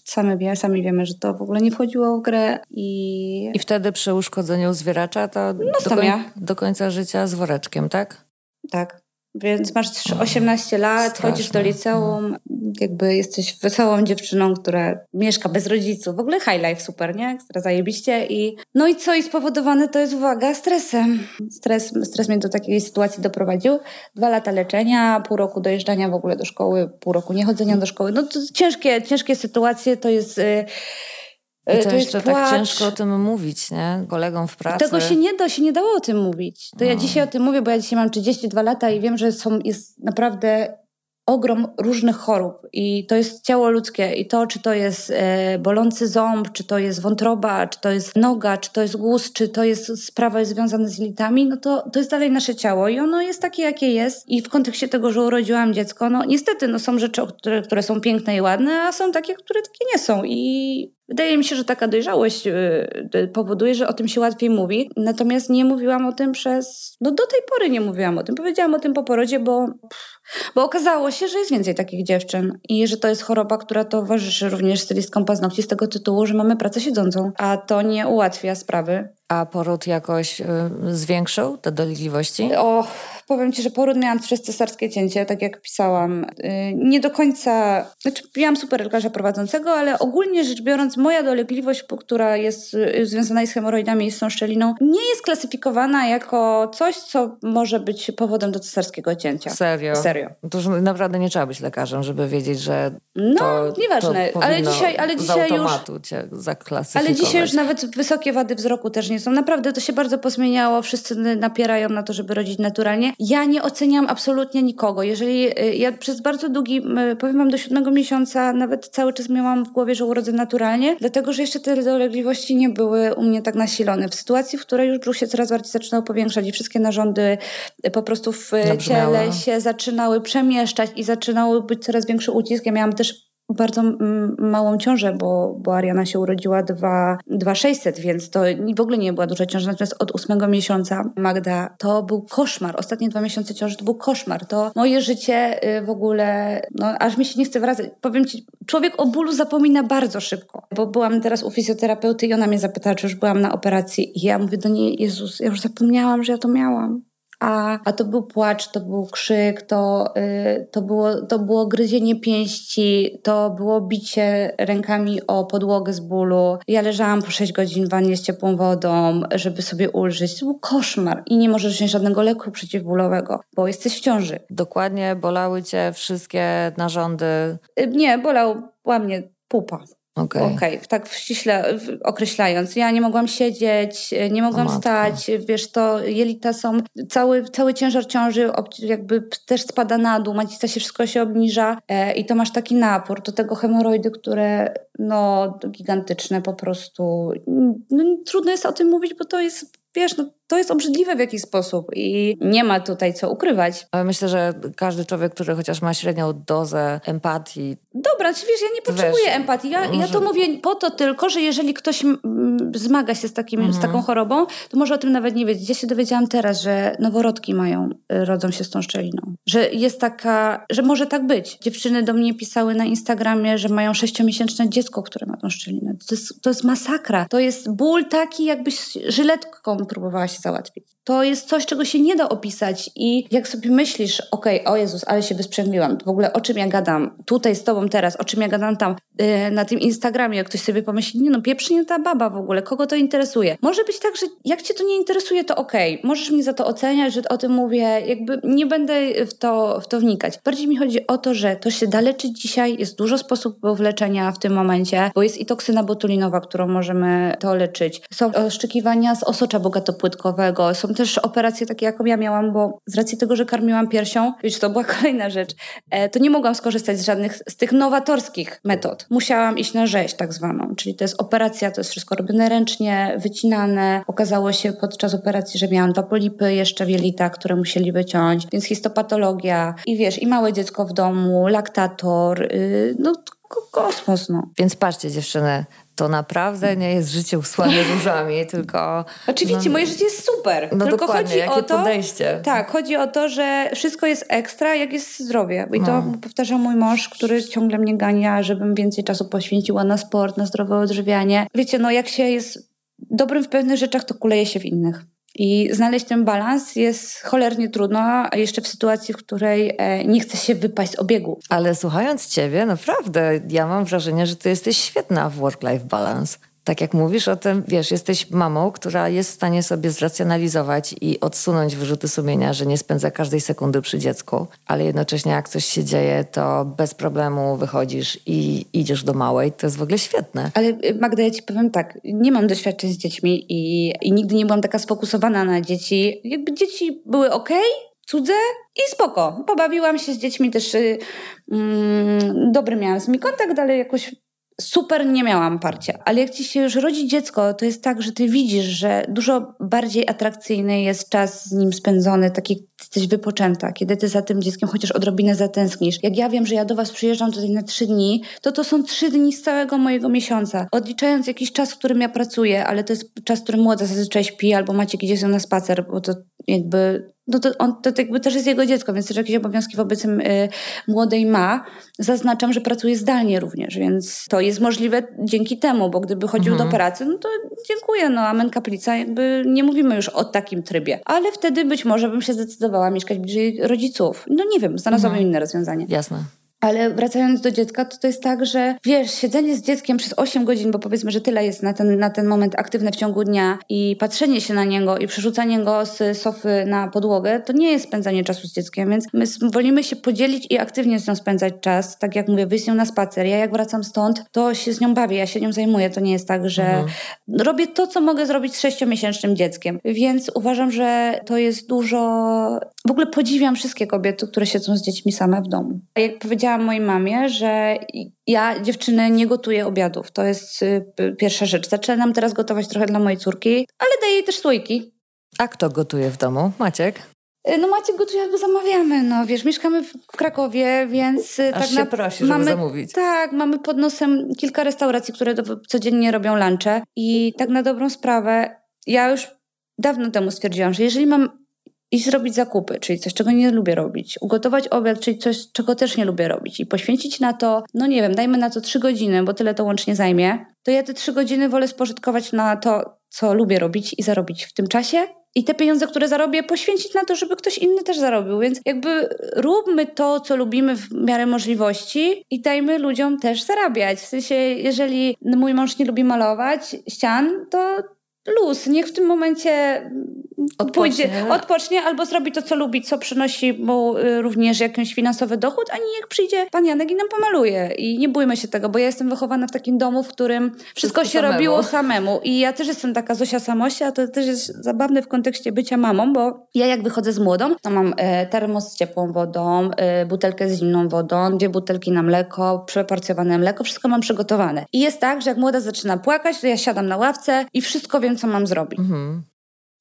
Speaker 2: Sami, wie, sami wiemy, że to w ogóle nie wchodziło w grę i...
Speaker 1: I wtedy przy uszkodzeniu zwieracza to no, do, koń, do końca życia z woreczkiem, tak?
Speaker 2: Tak. Więc masz 18 lat, Straszne. chodzisz do liceum, jakby jesteś wesołą dziewczyną, która mieszka bez rodziców. W ogóle high life super, nie? Ekstra zajebiście. I, no i co? I spowodowane to jest, uwaga, stresem. Stres, stres mnie do takiej sytuacji doprowadził. Dwa lata leczenia, pół roku dojeżdżania w ogóle do szkoły, pół roku niechodzenia do szkoły. No to ciężkie, ciężkie sytuacje, to jest... Yy,
Speaker 1: i to, to jeszcze tak ciężko o tym mówić, nie? Kolegom w pracy.
Speaker 2: Tego się nie da, się nie dało o tym mówić. To no. ja dzisiaj o tym mówię, bo ja dzisiaj mam 32 lata i wiem, że są, jest naprawdę ogrom różnych chorób i to jest ciało ludzkie i to, czy to jest e, bolący ząb, czy to jest wątroba, czy to jest noga, czy to jest guz, czy to jest sprawa związana z jelitami, no to, to jest dalej nasze ciało i ono jest takie, jakie jest i w kontekście tego, że urodziłam dziecko, no niestety, no są rzeczy, które, które są piękne i ładne, a są takie, które takie nie są i Wydaje mi się, że taka dojrzałość y, powoduje, że o tym się łatwiej mówi. Natomiast nie mówiłam o tym przez. No do tej pory nie mówiłam o tym. Powiedziałam o tym po porodzie, bo, bo okazało się, że jest więcej takich dziewczyn i że to jest choroba, która towarzyszy również stylistkom paznokci z tego tytułu, że mamy pracę siedzącą, a to nie ułatwia sprawy.
Speaker 1: A poród jakoś y, zwiększył te dolegliwości?
Speaker 2: O, powiem Ci, że poród miałam przez cesarskie cięcie, tak jak pisałam. Y, nie do końca, znaczy miałam super lekarza prowadzącego, ale ogólnie rzecz biorąc moja dolegliwość, która jest y, związana z hemoroidami i z szczeliną, nie jest klasyfikowana jako coś, co może być powodem do cesarskiego cięcia.
Speaker 1: Serio?
Speaker 2: Serio.
Speaker 1: To już naprawdę nie trzeba być lekarzem, żeby wiedzieć, że
Speaker 2: No,
Speaker 1: to,
Speaker 2: nieważne,
Speaker 1: to
Speaker 2: ale dzisiaj, ale dzisiaj już...
Speaker 1: cię zaklasyfikować.
Speaker 2: Ale dzisiaj już nawet wysokie wady wzroku też nie są. Naprawdę to się bardzo pozmieniało, wszyscy napierają na to, żeby rodzić naturalnie. Ja nie oceniam absolutnie nikogo. Jeżeli y, ja przez bardzo długi, powiem wam do siódmego miesiąca, nawet cały czas miałam w głowie, że urodzę naturalnie, dlatego że jeszcze te dolegliwości nie były u mnie tak nasilone. W sytuacji, w której już brzuch się coraz bardziej zaczynał powiększać i wszystkie narządy y, po prostu w ciele się zaczynały przemieszczać i zaczynały być coraz większy ucisk. Ja miałam też bardzo małą ciążę, bo, bo Ariana się urodziła 2600, więc to w ogóle nie była duża ciąża. Natomiast od ósmego miesiąca Magda to był koszmar. Ostatnie dwa miesiące ciąży to był koszmar. To moje życie y, w ogóle, no aż mi się nie chce wracać. Powiem ci, człowiek o bólu zapomina bardzo szybko. Bo byłam teraz u fizjoterapeuty i ona mnie zapytała, czy już byłam na operacji. I ja mówię do niej, Jezus, ja już zapomniałam, że ja to miałam a, a to był płacz, to był krzyk, to, y, to, było, to było gryzienie pięści, to było bicie rękami o podłogę z bólu. Ja leżałam po 6 godzin w wannie z ciepłą wodą, żeby sobie ulżyć. To był koszmar i nie możesz wziąć żadnego leku przeciwbólowego, bo jesteś w ciąży.
Speaker 1: Dokładnie, bolały cię wszystkie narządy?
Speaker 2: Y, nie, bolała mnie pupa.
Speaker 1: Okej,
Speaker 2: okay. okay. tak ściśle określając. Ja nie mogłam siedzieć, nie mogłam stać, wiesz, to jelita są, cały, cały ciężar ciąży jakby też spada na dół, macica się, wszystko się obniża e, i to masz taki napór, do tego hemoroidy, które no gigantyczne po prostu. No, trudno jest o tym mówić, bo to jest wiesz, no, to jest obrzydliwe w jakiś sposób i nie ma tutaj co ukrywać.
Speaker 1: Ale myślę, że każdy człowiek, który chociaż ma średnią dozę empatii.
Speaker 2: Dobra, czy wiesz, ja nie potrzebuję wiesz, empatii. Ja, może... ja to mówię po to tylko, że jeżeli ktoś zmaga się z, takim, mhm. z taką chorobą, to może o tym nawet nie wiedzieć. Ja się dowiedziałam teraz, że noworodki mają, y, rodzą się z tą szczeliną. Że jest taka, że może tak być. Dziewczyny do mnie pisały na Instagramie, że mają sześciomiesięczne dziecko, które ma tą szczelinę. To jest, to jest masakra. To jest ból taki, jakbyś żyletką próbowała się załatwić. To jest coś, czego się nie da opisać i jak sobie myślisz, okej, okay, o Jezus, ale się wysprzęgliłam, w ogóle o czym ja gadam tutaj z tobą teraz, o czym ja gadam tam yy, na tym Instagramie, jak ktoś sobie pomyśli, nie no, pieprznie ta baba w ogóle, kogo to interesuje? Może być tak, że jak cię to nie interesuje, to okej, okay. możesz mnie za to oceniać, że o tym mówię, jakby nie będę w to, w to wnikać. Bardziej mi chodzi o to, że to się da leczyć dzisiaj, jest dużo sposobów leczenia w tym momencie, bo jest i toksyna botulinowa, którą możemy to leczyć. Są oszczekiwania z osocza bogatopłytkowego, są też operacje takie, jaką ja miałam, bo z racji tego, że karmiłam piersią, wiesz, to była kolejna rzecz, e, to nie mogłam skorzystać z żadnych z tych nowatorskich metod. Musiałam iść na rzeź tak zwaną, czyli to jest operacja, to jest wszystko robione ręcznie, wycinane. Okazało się podczas operacji, że miałam dwa polipy jeszcze w jelitach, które musieli wyciąć, więc histopatologia i wiesz, i małe dziecko w domu, laktator, yy, no kosmos, no.
Speaker 1: Więc patrzcie dziewczyny, to naprawdę nie jest życie usłane różami, tylko...
Speaker 2: Oczywiście, no, moje życie jest super.
Speaker 1: No
Speaker 2: tylko
Speaker 1: chodzi jakie
Speaker 2: o to,
Speaker 1: podejście.
Speaker 2: Tak, chodzi o to, że wszystko jest ekstra, jak jest zdrowie. I to no. powtarza mój mąż, który ciągle mnie gania, żebym więcej czasu poświęciła na sport, na zdrowe odżywianie. Wiecie, no jak się jest dobrym w pewnych rzeczach, to kuleje się w innych. I znaleźć ten balans jest cholernie trudno, a jeszcze w sytuacji, w której e, nie chce się wypaść z obiegu.
Speaker 1: Ale słuchając Ciebie, naprawdę, ja mam wrażenie, że Ty jesteś świetna w work-life balance tak jak mówisz o tym, wiesz, jesteś mamą, która jest w stanie sobie zracjonalizować i odsunąć wyrzuty sumienia, że nie spędza każdej sekundy przy dziecku, ale jednocześnie jak coś się dzieje, to bez problemu wychodzisz i idziesz do małej. To jest w ogóle świetne.
Speaker 2: Ale y, Magda, ja ci powiem tak, nie mam doświadczeń z dziećmi i, i nigdy nie byłam taka sfokusowana na dzieci. Jakby dzieci były ok, cudze i spoko. Pobawiłam się z dziećmi też. Yy, dobry miałam z nimi kontakt, ale jakoś super nie miałam parcia. Ale jak ci się już rodzi dziecko, to jest tak, że ty widzisz, że dużo bardziej atrakcyjny jest czas z nim spędzony, taki jesteś wypoczęta, kiedy ty za tym dzieckiem chociaż odrobinę zatęsknisz. Jak ja wiem, że ja do was przyjeżdżam tutaj na trzy dni, to to są trzy dni z całego mojego miesiąca. Odliczając jakiś czas, w którym ja pracuję, ale to jest czas, w którym młoda zazwyczaj śpi albo macie gdzieś na spacer, bo to jakby no to on to jakby też jest jego dziecko, więc też jakieś obowiązki wobec y, młodej ma. Zaznaczam, że pracuje zdalnie również, więc to jest możliwe dzięki temu, bo gdyby chodził mhm. do pracy, no to dziękuję, no amen kaplica, jakby nie mówimy już o takim trybie. Ale wtedy być może bym się zdecydowała mieszkać bliżej rodziców. No nie wiem, znalazłabym mhm. inne rozwiązanie.
Speaker 1: Jasne.
Speaker 2: Ale wracając do dziecka, to to jest tak, że wiesz, siedzenie z dzieckiem przez 8 godzin, bo powiedzmy, że tyle jest na ten, na ten moment aktywne w ciągu dnia i patrzenie się na niego i przerzucanie go z sofy na podłogę, to nie jest spędzanie czasu z dzieckiem, więc my wolimy się podzielić i aktywnie z nią spędzać czas. Tak jak mówię, wyjść z nią na spacer. Ja jak wracam stąd, to się z nią bawię, ja się nią zajmuję. To nie jest tak, że mhm. robię to, co mogę zrobić z sześciomiesięcznym dzieckiem. Więc uważam, że to jest dużo... W ogóle podziwiam wszystkie kobiety, które siedzą z dziećmi same w domu. A jak powiedziałam powiedziałam mojej mamie, że ja dziewczyny nie gotuję obiadów. To jest y, pierwsza rzecz. Zaczynam teraz gotować trochę dla mojej córki, ale daję jej też słoiki.
Speaker 1: A kto gotuje w domu? Maciek?
Speaker 2: Y, no Maciek gotuje, go zamawiamy. No wiesz, mieszkamy w Krakowie, więc
Speaker 1: y, Aż tak na... prosi, żeby
Speaker 2: mamy,
Speaker 1: zamówić.
Speaker 2: Tak, mamy pod nosem kilka restauracji, które do, codziennie robią lunche i tak na dobrą sprawę ja już dawno temu stwierdziłam, że jeżeli mam i zrobić zakupy, czyli coś, czego nie lubię robić, ugotować obiad, czyli coś, czego też nie lubię robić i poświęcić na to, no nie wiem, dajmy na to trzy godziny, bo tyle to łącznie zajmie, to ja te trzy godziny wolę spożytkować na to, co lubię robić i zarobić w tym czasie i te pieniądze, które zarobię, poświęcić na to, żeby ktoś inny też zarobił. Więc jakby róbmy to, co lubimy w miarę możliwości i dajmy ludziom też zarabiać. W sensie, jeżeli mój mąż nie lubi malować ścian, to luz. Niech w tym momencie odpocznie. pójdzie, odpocznie albo zrobi to, co lubi, co przynosi mu y, również jakiś finansowy dochód, a nie jak przyjdzie pan Janek i nam pomaluje. I nie bójmy się tego, bo ja jestem wychowana w takim domu, w którym wszystko, wszystko się samemu. robiło samemu. I ja też jestem taka Zosia Samosia, a to też jest zabawne w kontekście bycia mamą, bo ja jak wychodzę z młodą, to mam e, termos z ciepłą wodą, e, butelkę z zimną wodą, dwie butelki na mleko, przeporcjowane mleko, wszystko mam przygotowane. I jest tak, że jak młoda zaczyna płakać, to ja siadam na ławce i wszystko wiem, co mam zrobić. Mhm.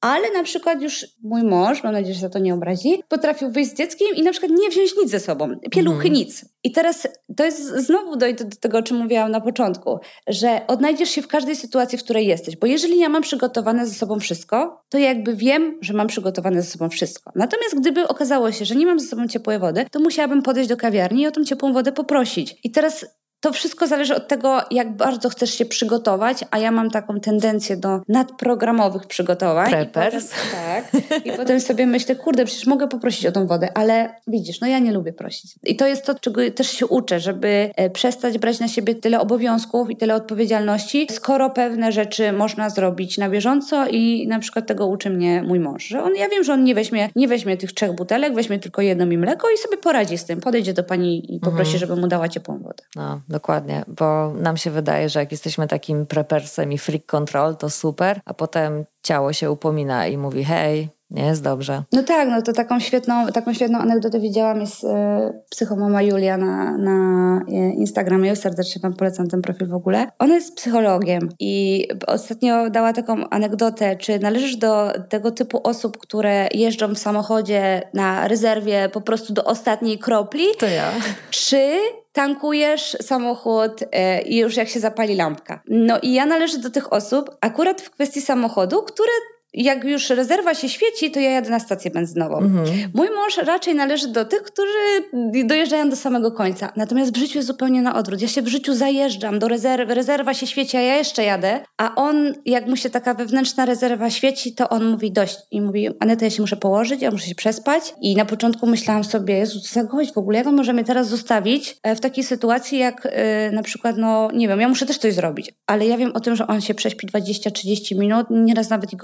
Speaker 2: Ale na przykład już mój mąż, mam nadzieję, że za to nie obrazi, potrafił wyjść z dzieckiem i na przykład nie wziąć nic ze sobą. Pieluchy, mhm. nic. I teraz to jest znowu dojdę do tego, o czym mówiłam na początku, że odnajdziesz się w każdej sytuacji, w której jesteś. Bo jeżeli ja mam przygotowane ze sobą wszystko, to jakby wiem, że mam przygotowane ze sobą wszystko. Natomiast gdyby okazało się, że nie mam ze sobą ciepłej wody, to musiałabym podejść do kawiarni i o tą ciepłą wodę poprosić. I teraz to wszystko zależy od tego, jak bardzo chcesz się przygotować, a ja mam taką tendencję do nadprogramowych przygotowań.
Speaker 1: Preppers.
Speaker 2: I potem, tak. I potem sobie myślę, kurde, przecież mogę poprosić o tą wodę, ale widzisz, no ja nie lubię prosić. I to jest to, czego też się uczę, żeby e, przestać brać na siebie tyle obowiązków i tyle odpowiedzialności, skoro pewne rzeczy można zrobić na bieżąco i na przykład tego uczy mnie mój mąż, że on, ja wiem, że on nie weźmie, nie weźmie tych trzech butelek, weźmie tylko jedno mi mleko i sobie poradzi z tym. Podejdzie do pani i poprosi, mhm. żeby mu dała ciepłą wodę.
Speaker 1: No dokładnie, bo nam się wydaje, że jak jesteśmy takim prepersem i freak control, to super, a potem ciało się upomina i mówi hej, nie jest dobrze.
Speaker 2: No tak, no to taką świetną, taką świetną anegdotę widziałam jest e, psychomama Julia na, na e, Instagramie. Ja serdecznie Wam polecam ten profil w ogóle. Ona jest psychologiem i ostatnio dała taką anegdotę, czy należysz do tego typu osób, które jeżdżą w samochodzie na rezerwie po prostu do ostatniej kropli?
Speaker 1: To ja.
Speaker 2: Czy tankujesz samochód e, i już jak się zapali lampka. No i ja należę do tych osób, akurat w kwestii samochodu, które jak już rezerwa się świeci, to ja jadę na stację benzynową. Mhm. Mój mąż raczej należy do tych, którzy dojeżdżają do samego końca. Natomiast w życiu jest zupełnie na odwrót. Ja się w życiu zajeżdżam do rezerwy, rezerwa się świeci, a ja jeszcze jadę, a on, jak mu się taka wewnętrzna rezerwa świeci, to on mówi dość. I mówi, Aneta, ja się muszę położyć, ja muszę się przespać. I na początku myślałam sobie, Jezu, co za gość w ogóle, jak on może mnie teraz zostawić e, w takiej sytuacji, jak yy, na przykład, no nie wiem, ja muszę też coś zrobić, ale ja wiem o tym, że on się prześpi 20-30 minut, nieraz nawet i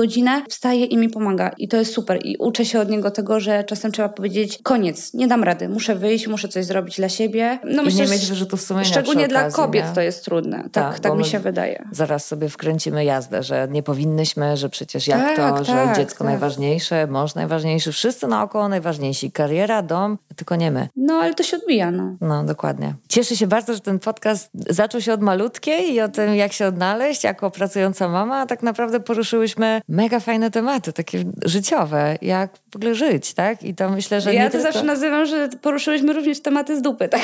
Speaker 2: wstaje i mi pomaga. I to jest super. I uczę się od niego tego, że czasem trzeba powiedzieć koniec, nie dam rady, muszę wyjść, muszę coś zrobić dla siebie.
Speaker 1: No I myślę, nie mieć wyrzutów sumienia
Speaker 2: Szczególnie
Speaker 1: okazji,
Speaker 2: dla kobiet nie? to jest trudne. Tak, tak, tak mi się wydaje.
Speaker 1: Zaraz sobie wkręcimy jazdę, że nie powinnyśmy, że przecież jak tak, to, że tak, dziecko tak. najważniejsze, mąż najważniejszy, wszyscy naokoło najważniejsi, kariera, dom, tylko nie my.
Speaker 2: No, ale to się odbija, no.
Speaker 1: No, dokładnie. Cieszę się bardzo, że ten podcast zaczął się od malutkiej i o tym, jak się odnaleźć jako pracująca mama, a tak naprawdę poruszyłyśmy mega fajne tematy, takie życiowe, jak w ogóle żyć, tak?
Speaker 2: I to myślę, że Ja to tylko... zawsze nazywam, że poruszyłyśmy również tematy z dupy, tak?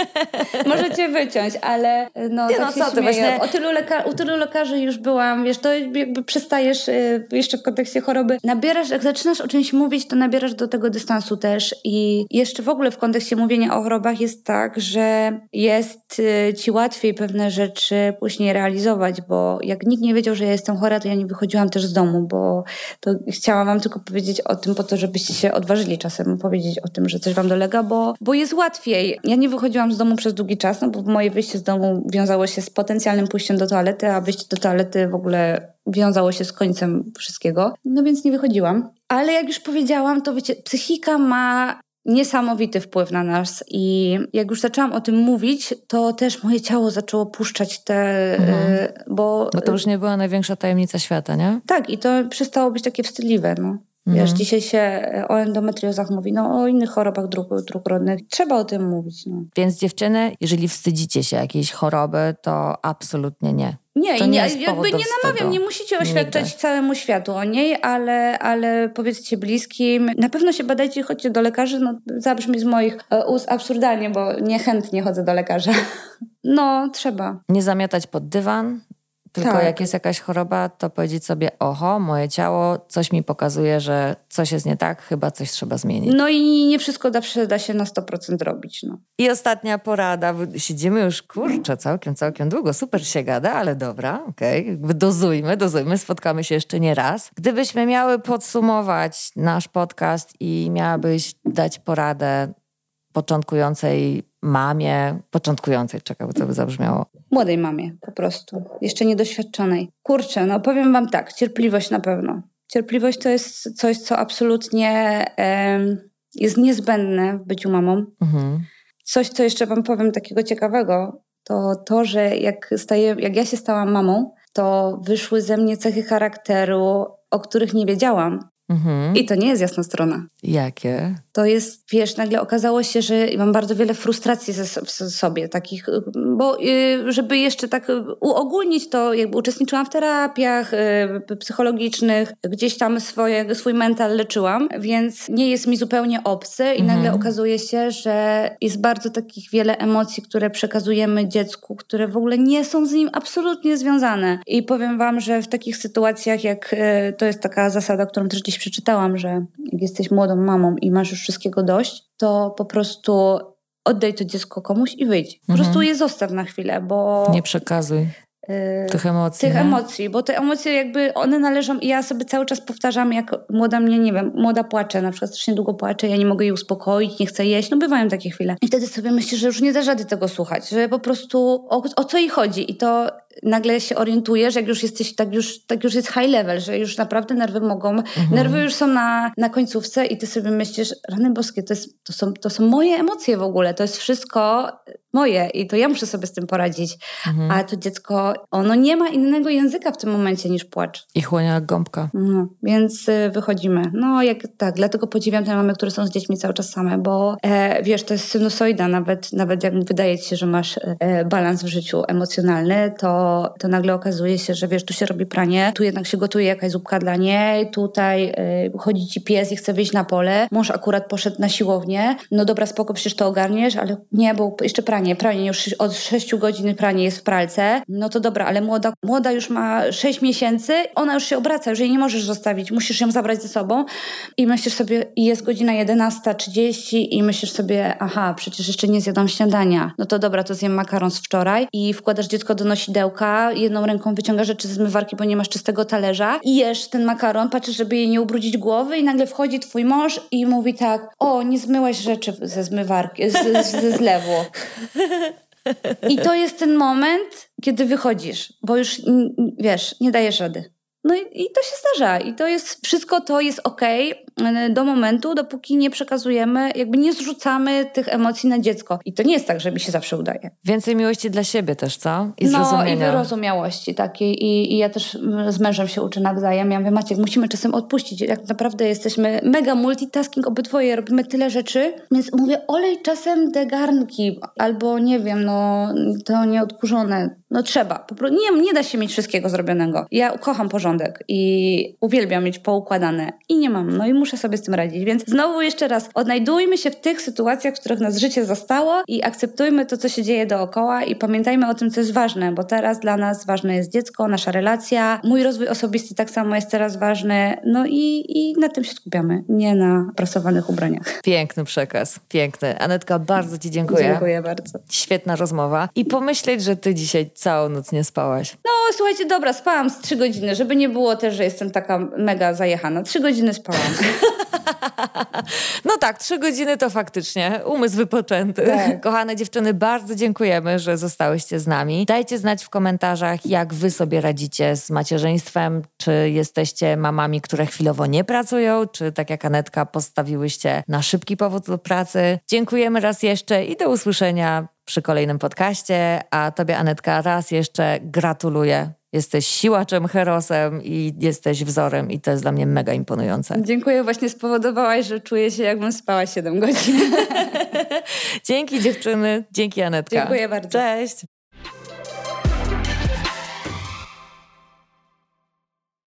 Speaker 2: Możecie wyciąć, ale no, nie, tak no co ty, właśnie... o tylu leka... u tylu lekarzy już byłam, wiesz, to jakby przestajesz y, jeszcze w kontekście choroby, nabierasz, jak zaczynasz o czymś mówić, to nabierasz do tego dystansu też i jeszcze w ogóle w kontekście mówienia o chorobach jest tak, że jest y, ci łatwiej pewne rzeczy później realizować, bo jak nikt nie wiedział, że ja jestem chora, to ja nie wychodziłam też z domu, bo to chciałam wam tylko powiedzieć o tym po to, żebyście się odważyli czasem powiedzieć o tym, że coś wam dolega, bo, bo jest łatwiej. Ja nie wychodziłam z domu przez długi czas, no bo moje wyjście z domu wiązało się z potencjalnym pójściem do toalety, a wyjście do toalety w ogóle wiązało się z końcem wszystkiego. No więc nie wychodziłam. Ale jak już powiedziałam, to wiecie, psychika ma niesamowity wpływ na nas i jak już zaczęłam o tym mówić, to też moje ciało zaczęło puszczać te, mhm.
Speaker 1: Y, bo... Bo to już nie była największa tajemnica świata, nie?
Speaker 2: Tak i to przestało być takie wstydliwe, no. Mhm. Wiesz, dzisiaj się o endometriozach mówi, no o innych chorobach dróg, dróg rodnych. Trzeba o tym mówić. No.
Speaker 1: Więc dziewczyny, jeżeli wstydzicie się jakiejś choroby, to absolutnie nie.
Speaker 2: Nie, to nie, nie jakby nie namawiam, nie musicie oświadczać Nigdy. całemu światu o niej, ale, ale powiedzcie bliskim. Na pewno się badajcie, chodźcie do lekarzy. No, zabrzmi z moich e, ust absurdalnie, bo niechętnie chodzę do lekarza. No, trzeba.
Speaker 1: Nie zamiatać pod dywan, tylko tak. jak jest jakaś choroba, to powiedzieć sobie, oho, moje ciało coś mi pokazuje, że coś jest nie tak, chyba coś trzeba zmienić.
Speaker 2: No i nie wszystko zawsze da się na 100% robić. No.
Speaker 1: I ostatnia porada. Siedzimy już, kurczę, całkiem, całkiem długo. Super się gada, ale dobra, okej. Okay. Dozujmy, dozujmy, spotkamy się jeszcze nie raz. Gdybyśmy miały podsumować nasz podcast i miałabyś dać poradę początkującej mamie, początkującej, czekaj, bo to by zabrzmiało.
Speaker 2: Młodej mamie po prostu, jeszcze niedoświadczonej. Kurczę, no powiem wam tak, cierpliwość na pewno. Cierpliwość to jest coś, co absolutnie e, jest niezbędne w byciu mamą. Mhm. Coś, co jeszcze wam powiem takiego ciekawego, to to, że jak, staję, jak ja się stałam mamą, to wyszły ze mnie cechy charakteru, o których nie wiedziałam. Mhm. I to nie jest jasna strona.
Speaker 1: Jakie?
Speaker 2: To jest, wiesz, nagle okazało się, że mam bardzo wiele frustracji ze, sobie, takich, bo y, żeby jeszcze tak uogólnić to, jakby uczestniczyłam w terapiach y, psychologicznych, gdzieś tam swoje, swój mental leczyłam, więc nie jest mi zupełnie obcy i mhm. nagle okazuje się, że jest bardzo takich wiele emocji, które przekazujemy dziecku, które w ogóle nie są z nim absolutnie związane. I powiem wam, że w takich sytuacjach, jak y, to jest taka zasada, którą też gdzieś przeczytałam, że jak jesteś młodą mamą i masz już wszystkiego dość, to po prostu oddaj to dziecko komuś i wyjdź. Po mhm. prostu je zostaw na chwilę, bo...
Speaker 1: Nie przekazuj. Y, tych emocji.
Speaker 2: Tych nie? emocji, bo te emocje jakby one należą i ja sobie cały czas powtarzam, jak młoda mnie, nie wiem, młoda płacze, na przykład strasznie długo płacze, ja nie mogę jej uspokoić, nie chcę jeść, no bywają takie chwile. I wtedy sobie myślę, że już nie da rady tego słuchać, że po prostu o, o co jej chodzi i to nagle się orientujesz, jak już jesteś, tak już, tak już jest high level, że już naprawdę nerwy mogą, mhm. nerwy już są na, na końcówce i ty sobie myślisz, rany boskie, to, jest, to, są, to są moje emocje w ogóle, to jest wszystko moje i to ja muszę sobie z tym poradzić. Mhm. A to dziecko, ono nie ma innego języka w tym momencie niż płacz.
Speaker 1: I chłonia jak gąbka.
Speaker 2: No, więc y, wychodzimy. No jak tak, dlatego podziwiam te mamy, które są z dziećmi cały czas same, bo e, wiesz, to jest sinusoida, nawet, nawet jak wydaje ci się, że masz e, balans w życiu emocjonalny, to to, nagle okazuje się, że wiesz, tu się robi pranie, tu jednak się gotuje jakaś zupka dla niej, tutaj y, chodzi ci pies i chce wyjść na pole, mąż akurat poszedł na siłownię, no dobra, spoko, przecież to ogarniesz, ale nie, bo jeszcze pranie, pranie już od 6 godzin pranie jest w pralce, no to dobra, ale młoda, młoda już ma 6 miesięcy, ona już się obraca, już jej nie możesz zostawić, musisz ją zabrać ze sobą. I myślisz sobie, jest godzina 11.30 i myślisz sobie, aha, przecież jeszcze nie zjadłam śniadania, no to dobra, to zjem makaron z wczoraj i wkładasz dziecko do nosidełka, jedną ręką wyciągasz rzeczy z zmywarki, bo nie masz czystego talerza i jesz ten makaron, patrzysz, żeby jej nie ubrudzić głowy i nagle wchodzi twój mąż i mówi tak, o, nie zmyłaś rzeczy ze zmywarki, z, ze zlewu. I to jest ten moment, kiedy wychodzisz, bo już wiesz, nie dajesz rady. No i, i, to się zdarza. I to jest, wszystko to jest ok e, do momentu, dopóki nie przekazujemy, jakby nie zrzucamy tych emocji na dziecko. I to nie jest tak, że mi się zawsze udaje.
Speaker 1: Więcej miłości dla siebie też, co? I
Speaker 2: No i wyrozumiałości takiej. I, I, ja też z mężem się uczę nawzajem. Ja mówię, Maciek, musimy czasem odpuścić. Jak naprawdę jesteśmy mega multitasking obydwoje, robimy tyle rzeczy. Więc mówię, olej czasem te garnki. Albo nie wiem, no to nieodkurzone. No trzeba. Nie, nie da się mieć wszystkiego zrobionego. Ja kocham porządek porządek i uwielbiam mieć poukładane i nie mam, no i muszę sobie z tym radzić. Więc znowu jeszcze raz, odnajdujmy się w tych sytuacjach, w których nas życie zostało i akceptujmy to, co się dzieje dookoła i pamiętajmy o tym, co jest ważne, bo teraz dla nas ważne jest dziecko, nasza relacja, mój rozwój osobisty tak samo jest teraz ważny, no i, i na tym się skupiamy, nie na prasowanych ubraniach.
Speaker 1: Piękny przekaz, piękny. Anetka, bardzo Ci dziękuję.
Speaker 2: Dziękuję bardzo.
Speaker 1: Świetna rozmowa i pomyśleć, że Ty dzisiaj całą noc nie spałaś.
Speaker 2: No słuchajcie, dobra, spałam z trzy godziny, żeby nie było też, że jestem taka mega zajechana. Trzy godziny spałam.
Speaker 1: No tak, trzy godziny to faktycznie umysł wypoczęty. Tak. Kochane dziewczyny, bardzo dziękujemy, że zostałyście z nami. Dajcie znać w komentarzach, jak wy sobie radzicie z macierzyństwem. Czy jesteście mamami, które chwilowo nie pracują, czy tak jak Anetka postawiłyście na szybki powód do pracy. Dziękujemy raz jeszcze i do usłyszenia przy kolejnym podcaście. A tobie, Anetka, raz jeszcze gratuluję Jesteś siłaczem, herosem i jesteś wzorem i to jest dla mnie mega imponujące.
Speaker 2: Dziękuję, właśnie spowodowałaś, że czuję się jakbym spała 7 godzin.
Speaker 1: dzięki dziewczyny, dzięki Anetka.
Speaker 2: Dziękuję bardzo.
Speaker 1: Cześć.